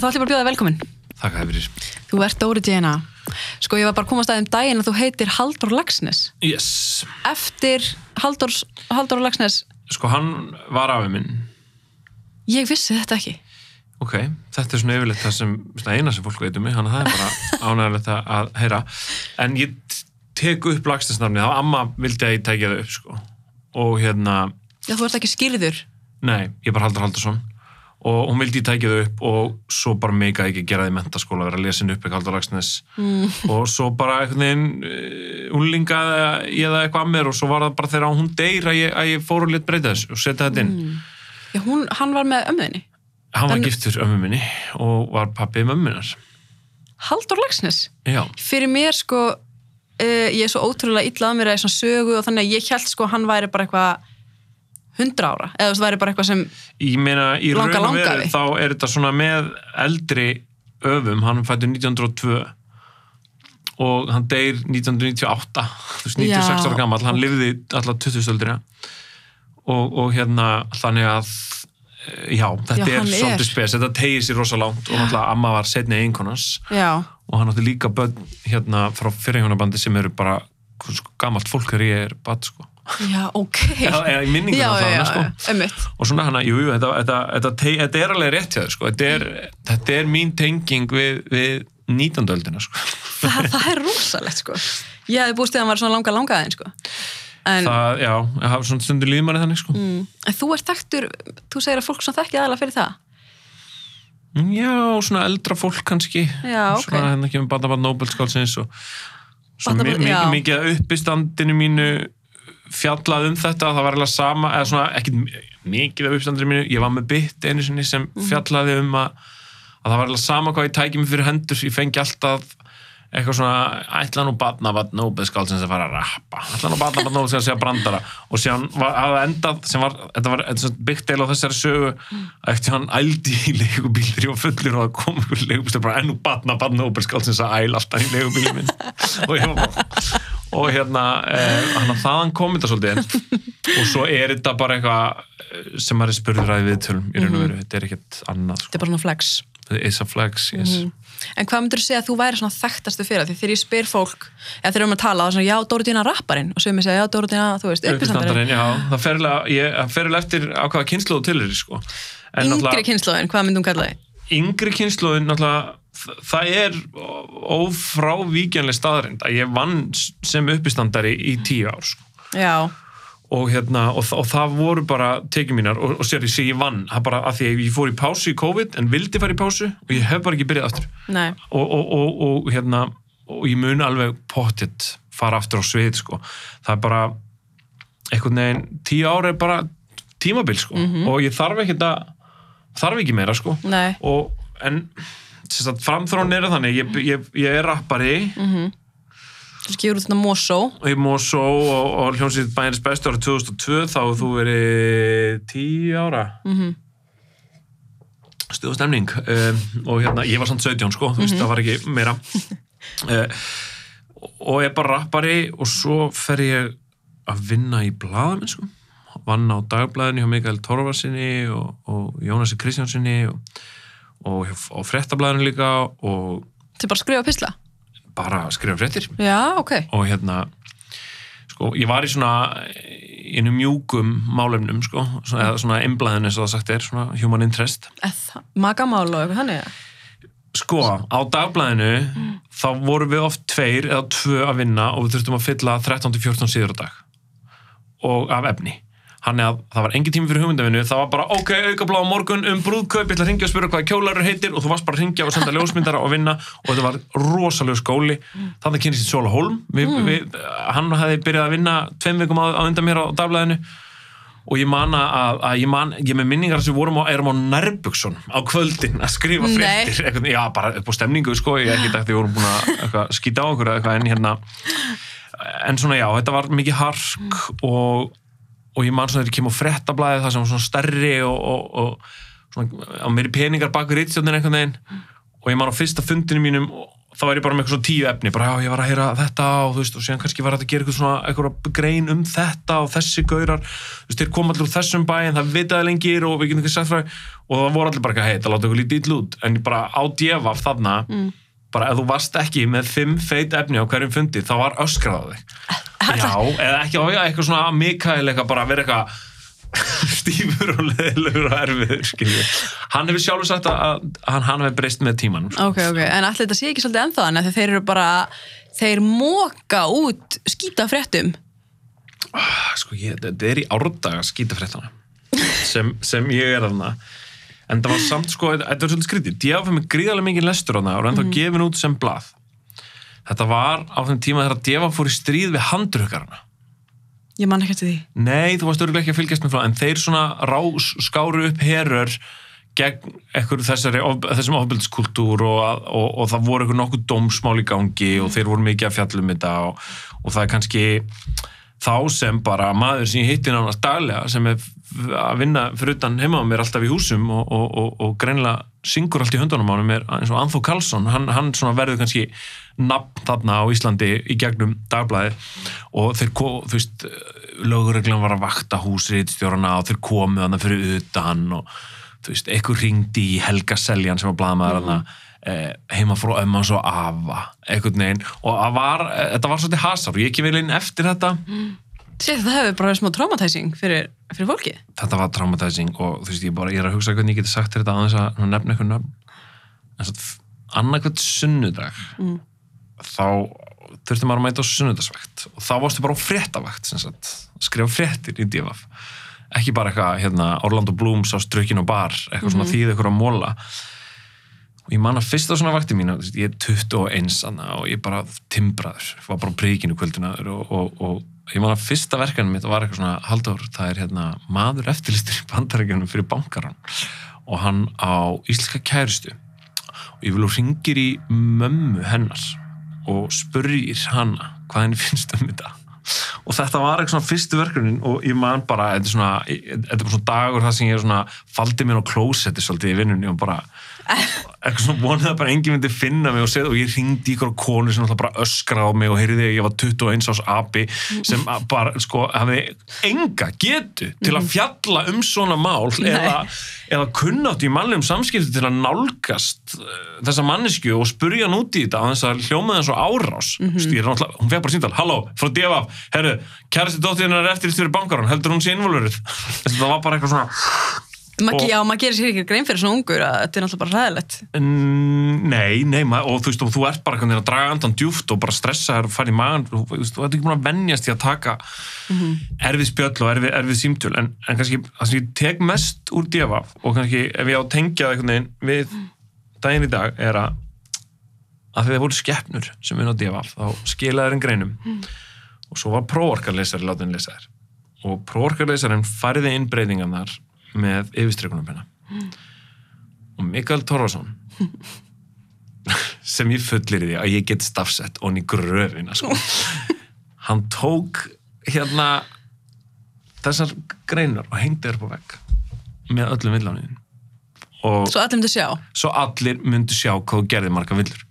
Herra, þá ætlum ég bara að bjóða þér velkominn. Takk að fyrir. Þú ert Dóri DNA. Sko, ég var bara að koma að staðið um daginn að þú heitir Haldur Lagsnes. Yes. Eftir Haldur, Haldur Lagsnes, Sko hann var afið minn. ég vissi þetta ekki. Ok, þetta er svona yfirleitt það sem, svona eina sem fólk veitum mig, þannig að það er bara ánægilegt að- heyra. En ég tek upp lagstinsnafnið, þá amma vildi að ég tekja það upp, sko. Og hérna, Já, þú ert ekki skýrður. nei, ég bara Haldur Haldursson. Og hún vildi ég tekja það upp og svo bara meika ekki gera það í mentaskóla, vera að lesa inn upp ekki Haldur Lagsnes. Mm. Og svo bara einhvern veginn, uh, unlingaði ég það eitthvað að mér og svo var það bara þegar hún deyr að ég, að ég fór og lit breyta þessu og setja þetta inn. Já, hún, hann var með ömmuðinni. Hann var En- giftur ömmu minni og var pappi mömmunar. Haldur Lagsnes. Já, Fyrir mér, sko, uh, ég er svo ótrúlega illa að mér að svona sögu og þannig að ég held, sko, hann væri bara eitthvað hundra ára. Eða það væri bara eitthvað sem, meina Langa veru langafi. þá er þetta svona með eldri öfum, hann fættur 1902 og hann deyr 1998, þú veist 96 Já. ára gammal, hann lifði allar 20-stöldina og, og hérna þannig að eh, já, þetta Já, er svolítið spes, þetta tegir sér rosa langt. Og náttúrulega amma var setni einkonans og hann átti líka börn hérna frá fyrirhjónabandi sem eru bara gamalt fólk þegar ég er bad sko. Já, ok. Eða í minningunum já, allavega, já, sko. já, ömmut. og svona hana, jú, jú, þetta, þetta, þetta, þetta er alveg rétt hjá þér, sko. þetta, er, þetta er mín tenging við, við 19. öldina sko. Það, það er rosalegt, sko. Ég hefði búist til að hann var svona langa langaðin, sko. En, það, já, ég hafa svona stundur líðmanni þannig sko. mm, en þú ert þekktur, þú segir að fólk svona þekkið aðalega fyrir það. já, svona eldra fólk kannski Já, ok. svona hérna kemur Badabat Nobelskálsins og já. mikið, mikið að uppistandinu mínu fjallað um þetta, það var eiginlega sama eða svona, ekki mikið af uppistandinu mínu ég var með bytt einu sinni sem Mhm. fjallaði um að, að það var eiginlega sama hvað ég tæki mig fyrir hendur, ég fengi alltaf eitthvað svona, ætla nú batna batna Nobelskálsins að fara að rappa ætla nú batna batna að segja brandara. Og síðan var að endað, sem var þetta var byggt eil á þessari sögu að eftir hann ældi í leigubíl þegar ég var fullur og það kom ykkur leigubíl bara ennú batna batna Nobelskálsins að æla alltaf í leigubílum og ég var bara og hérna, eh, að þaðan kom þetta svolítið og svo er þetta bara eitthvað eh, sem maður er spurður að viðtölum í raun og veru, þetta er ekkert annað Þetta sko. er bara svona flex. þetta er a flex, yes En hvað myndur þú segja að þú væri svona þekktastu fyrir? Því þegar ég spyr fólk, eða þegar við erum að tala, er svona, já, Dóruðina rapparinn, og sem ég segja, já, Dóruðina, þú veist, uppistandarinn. já, það fer eiginlega- ég- það fer eiginlega eftir á hvaða kynnslóðu til er sko. En Yngri náttúrulega- kynnslóðin, hvað myndum kalla þið? yngri kynnslóðin náttúrulega það er ófrávíkjanlega staðarind að ég vann sem uppistandari í tíu ár sko. Já, og, hérna, og, og það voru bara tekið mínar og, og sér ég sé ég vann. Það bara að því að ég fór í pásu í COVID en vildi fara í pásu og ég hef bara ekki byrjað aftur. Og, og, og, og hérna og ég mun alveg pottitt fara aftur á svið sko. það er bara einhvern veginn, tíu ár er bara tímabil sko. Og ég þarf ekki að þarf ekki meira sko. Og en sem sagt, framþróun er þannig ég, ég, ég er rappari. Þú skifur út svona Mosó, ég Mosó og, og hljómsveit bæðins bestu árið 2002 þá þú verið 10 ára. Mm -hmm. stuð og stemning. Um, og hérna, ég var samt 17 sko þú veist, það var ekki meira. Uh, og ég er bara rappari og svo fer ég að vinna í blaðamenn sko. Vann á dagblæðinu hjá Mikael Torfarsinni og, og Jónasi Kristjánsinni og, og, og fréttablaðinu líka og þið bara skrifa pisla. bara skrifa fréttir Já, ok. og hérna sko, ég var í svona einu mjúkum málefnum sko, svona, eða svona emblæðin eins og það sagt er, svona human interest Eða, magamál og eitthvað þannig. sko, á dagblæðinu þá vorum við oft tveir eða tvö að vinna og við þurftum að fylla 13-14 síður á dag og af efni Þannig að það var engin tími fyrir hugmyndavinu, það var bara ok, aukablá á morgun um brúðkaup, ég ætla að ringja og spyrja hvað kjólarur heitir og þú varst bara að ringja og senda ljósmyndara og vinna og þetta var rosalega skóli. Þannig kynist ég Sóla Holm, við, við, hann hefði byrjað að vinna tveim vikum á, undan mér á dagblæðinu og ég man að, að ég man, ég með minningar sem vorum á, erum á Nærbukson á kvöldin að skrifa Nei. fréttir. Eitthvað, já, bara upp á stemningu, sko ég ekki dætti, við vorum búin að eitthvað, skýta á okkur en hérna. En svona já, þetta var mikið hark og, og ég man svona þegar ég kem á fréttablaðið það sem var svona stærri og, og, og svona, á meiri peningar bakur rítstjóðin einhvern veginn. Og ég man á fyrsta fundinu mínum og þá var ég bara með eitthvað svona tíu efni bara já, ég var að heyra þetta og þú veist og síðan kannski var þetta að gera eitthvað svona eitthvað grein um þetta og þessi gaurar. Þú veist, þeir koma allir úr þessum bæin, það vitaði lengir og við getum ekki sagt frá og það voru allir bara eitthvað, hei, það láta eitthvað lítið illa út. En ég bara á djefaf þarna bara ef þú varst ekki með fimm feit efni á hverjum fundi, þá var öskrað á þig já, eða ekki á eitthvað svona Mikael eitthvað bara að vera eitthvað stífur og leðilegur og erfiður skilju. Hann hefur sjálfur sagt að, hann, hann hefur breyst með tímanum sko. Ok, ok, en allir þetta sé ekki svolítið ennþá þannig að þeir eru bara, þeir móka út skýta fréttum. sko, ég, þetta er í árdaga skítafréttana sem, sem ég er þarna en það var samt sko, þetta var svolítið skrítið Djaf með gríðarlega mikið lestur á það og er ennþá gefin út sem blað þetta var á þeim tíma þegar Djaf fór í stríð við handrukkarana Ég man ekki eftir því. Nei, þú varst örgulega ekki að fylgjast með frá en þeir svona rás, skáru upp herör gegn ekkur þessari, þessum ofbildiskultúr og, að- og, og það voru ekkur nokkuð dómsmál í gangi og þeir voru mikið að fjallum þetta og, og það er kannski þá sem bara maður sem ég hitti nánast daglega sem er að vinna fyrir utan heima á mér alltaf í húsum og, og, og, og greinlega syngur allt í höndunum á honum er eins og Anþó Karlsson. Hann, hann verður kannski nafn þarna á Íslandi í gegnum dagblæði og þeir ko, þú veist lögurreglan var að vakta húsriðstjórana og þeir komu þarna fyrir utan og þú veist, eitthvað ringdi í Helga Seljan sem var blaðmaður þarna eh, heima frá ömma svo afa einhvern veginn. Og var, eh, þetta var svolítið hasar og ég ekki vel inn eftir þetta Sér það hefur bara smá traumatizing fyrir, fyrir fólki. þetta var traumatizing og þú veist ég bara ég er að hugsa hvernig ég geti sagt þetta aðeins að nefna eitthvað nöfn. En svo annarkvæmt sunnudag þá þurfti maður að mæta á sunnudagsvægt og þá varstu bara á að skrifa fréttir í divaf ekki bara eitthvað hérna, Orlando Blooms á strökin og bar eitthvað svona þýð eitthvað að móla og ég man að fyrsta svona vakti mín ég er 21 anna, og ég bara timbraður, var bara príkinu kvöldinaður og, og, og ég man að fyrsta verkanum mitt var eitthvað svona haldur, það er hérna maður eftirlistur í bandarækjunum fyrir bankaran og hann á íslenska kærustu. Og ég vil og ringir í mömmu hennar og spurrir hana hvað henni finnst um þetta. Og þetta var eitthvað svona fyrstu verkunin og ég man bara, þetta er svona þetta er bara svona dagur það sem ég er svona faldi mér á klósetti svolítið í vinnunni og bara eitthvað svona vonið að bara enginn myndi finna mig og, segja, og ég ringdi ykkur á konu sem alltaf bara öskraði á mig og heyrði að ég var 21 ás abi sem að bara sko hafði enga getu til að fjalla um svona mál eða, eða kunnátt í mannlegum samskipti til að nálgast uh, þessa mannesku og spurja hann út í þetta á þess að hljóma þess og árás. Mm -hmm. hún fekk bara síntal, halló, frá DFF herru, kærasti dóttirinn er eftir fyrir bankarun heldur hún sé innvolverið það var bara eitthvað svona Ma, Og- já, maður gerir sér ekki grein fyrir svona ungur að þetta er náttúrulega bara ræðilegt. Mm, Nei, nei, ma- og þú veist, og þú ert bara að draga andan djúft og bara stressa þér og fara í magan, þú veist, þú ert ekki búin að venjast í að taka erfið spjöll og erfið, erfið símtöl, en, en kannski það sem ég tek mest úr djöfa og kannski ef ég á að tengja það einhvern veginn við daginn í dag er að að þegar það voru skeppnur sem við á djöfa, þá skilaði þeir en greinum og svo var próorkarleysari látin lesa þér og próorkarleysarinn færði inn breytingarnar með yfirstreikunum penna og Mikael Torfason sem ég fullir í því að ég get stafsett og hann í gröfina sko. hann tók hérna þessar greinar og hengdi þér på vegg með öllum villániðin og Svo allir myndi sjá. svo allir myndu sjá hvað gerði marga villur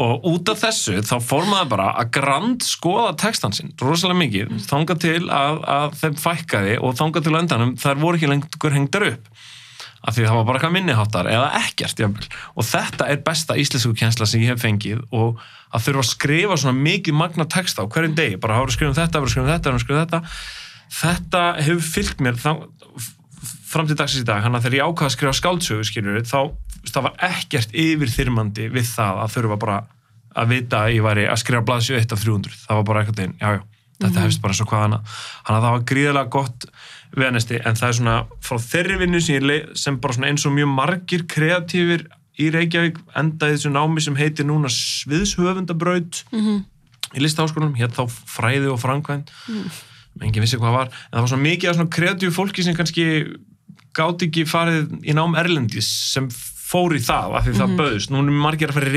og út af þessu þá fór maður bara að grand skoða textan sinn, rosalega mikið þangað til að, að þeim fækkaði og þangað til á endanum þær voru ekki lengur hengdar upp. Af því það var bara eitthvað minniháttar eða ekkert jafnvel. og þetta er besta íslensku kjensla sem ég hef fengið og að þurfa að skrifa svona mikið magna texta á hverjum degi, bara hafa um þetta, hafa um þetta, hafa um þetta. Þetta hefur fyllt mér þá, fram til dagsins í dag, hann að þegar ég ákvaða að skrifa skáldsögu skilur þá það var ekkert yfirþyrmandi við það að þurfa bara að vita að ég væri að skrifa blaðsjö 1 af 300 það var bara eitthvað einn, já já þetta hefst bara og hvað hana hann að það var gríðarlega gott venesti en það er svona frá þeirri vinnu sem, sem bara eins og mjög margir kreatífir í Reykjavík endaði þessu námi sem heitir núna sviðshöfundabraut. Mhm. í listaháskólanum, hér þá fræði og framkvæmt engin vissi hvað var, en það var svona mikið af svona kreatíu fólki sem kannski gáti ekki farið í nám Erlendis sem fór í það, af því það bauðst nú er margir að fara í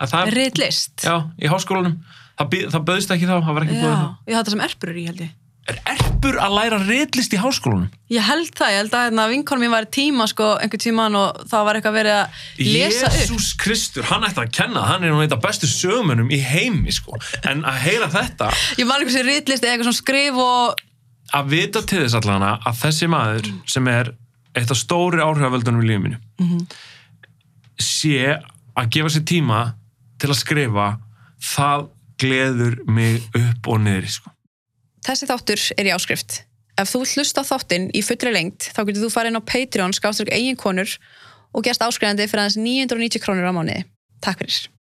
að það, Ritlist? já, í háskólanum það, það bauðst ekki þá, það var ekki búið það Já, ég þetta sem erpur er í held ég. er erpur að læra reitlist í háskólanum? Ég held það, ég held að hérna, vinkonum mín var í tíma sko, einhvern tíman og það var eitthvað verið að lesa upp. Jésús Kristur, hann ætti að kenna það, hann er nú eitt af bestu sögumönnum í heimi sko. en að heyra þetta Ég man eitthvað sem ritlist eða eitthvað svona skrif og að vita til þess allana að þessi maður sem er eitt af stóri áhrifavöldunum í lífið mínu Mhm. sé að gefa sér tíma til að skrifa það gleður mig upp og niður sko. þessi þáttur er í áskrift. Ef þú hlusta þáttinn í fullri lengt þá getur þú farið inn á Patreon skáströk eigin konur og gerst áskrifandi fyrir aðeins 990 krónur á mánuði. Takk fyrir.